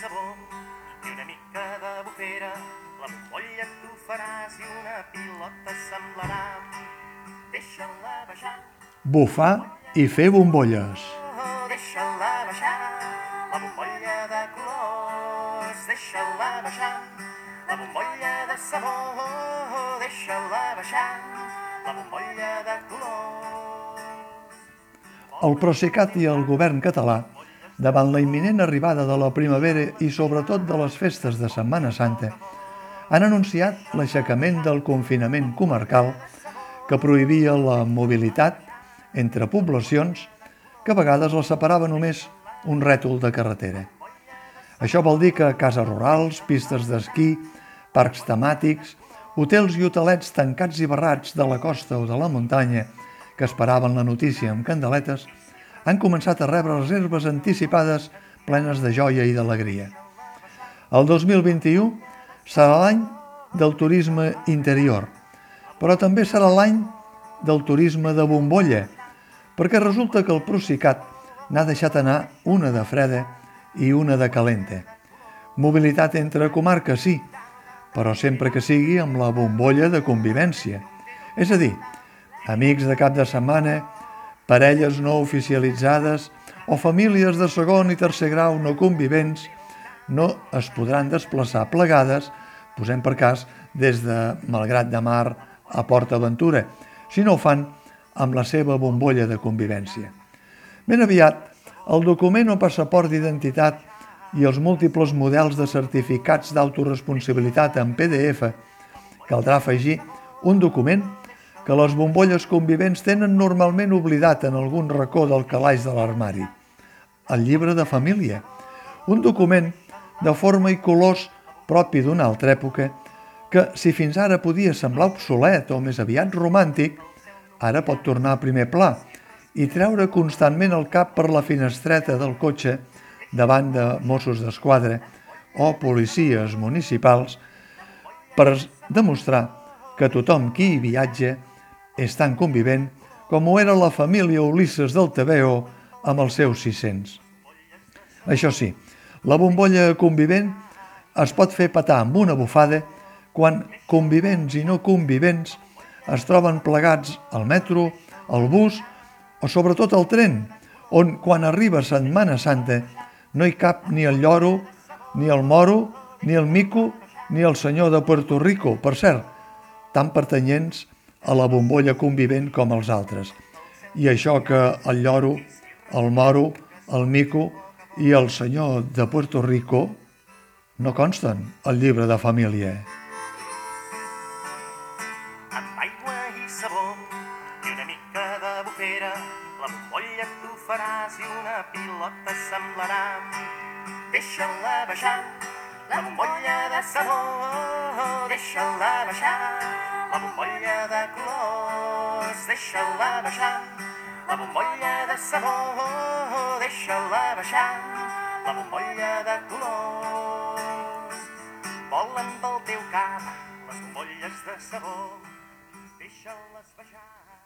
sabó i una mica de bufera. La bombolla tu faràs i una pilota semblarà. Deixa-la baixar, Bufar i fer bombolles. deixa-la baixar. La bombolla de colors, deixa-la baixar. La bombolla de sabó, deixa-la baixar. La bombolla de colors. El Procicat i el govern català, davant la imminent arribada de la primavera i sobretot de les festes de Setmana Santa, han anunciat l'aixecament del confinament comarcal que prohibia la mobilitat entre poblacions que a vegades la separava només un rètol de carretera. Això vol dir que cases rurals, pistes d'esquí, parcs temàtics, hotels i hotelets tancats i barrats de la costa o de la muntanya que esperaven la notícia amb candeletes han començat a rebre reserves anticipades plenes de joia i d'alegria. El 2021 serà l'any del turisme interior, però també serà l'any del turisme de bombolla, perquè resulta que el Procicat n'ha deixat anar una de freda i una de calenta. Mobilitat entre comarques, sí, però sempre que sigui amb la bombolla de convivència. És a dir, amics de cap de setmana, parelles no oficialitzades o famílies de segon i tercer grau no convivents no es podran desplaçar plegades, posem per cas, des de Malgrat de Mar a Port Aventura, si no ho fan amb la seva bombolla de convivència. Ben aviat, el document o passaport d'identitat i els múltiples models de certificats d'autoresponsabilitat en PDF caldrà afegir un document que les bombolles convivents tenen normalment oblidat en algun racó del calaix de l'armari. El llibre de família, un document de forma i colors propi d'una altra època que, si fins ara podia semblar obsolet o més aviat romàntic, ara pot tornar a primer pla i treure constantment el cap per la finestreta del cotxe davant de Mossos d'Esquadra o policies municipals per demostrar que tothom qui hi viatja és tan convivent com ho era la família Ulisses del TVO amb els seus 600. Això sí, la bombolla convivent es pot fer petar amb una bufada quan convivents i no convivents es troben plegats al metro, al bus o sobretot al tren, on quan arriba Setmana Santa no hi cap ni el lloro, ni el moro, ni el mico, ni el senyor de Puerto Rico, per cert, tan pertanyents a la bombolla convivent com els altres. I això que el lloro, el moro, el mico i el senyor de Puerto Rico no consten al llibre de família. amb aigua i sabó i una mica de bufera. La bombolla tu faràs i una pilota semblarà. Deixa-la baixar, la bombolla de sabó, deixa-la baixar. La bombolla de colors, deixa-la baixar. La bombolla de sabó, deixa-la baixar. La bombolla de colors volen pel teu cap les bombolles de sabó. Deixa-les baixar.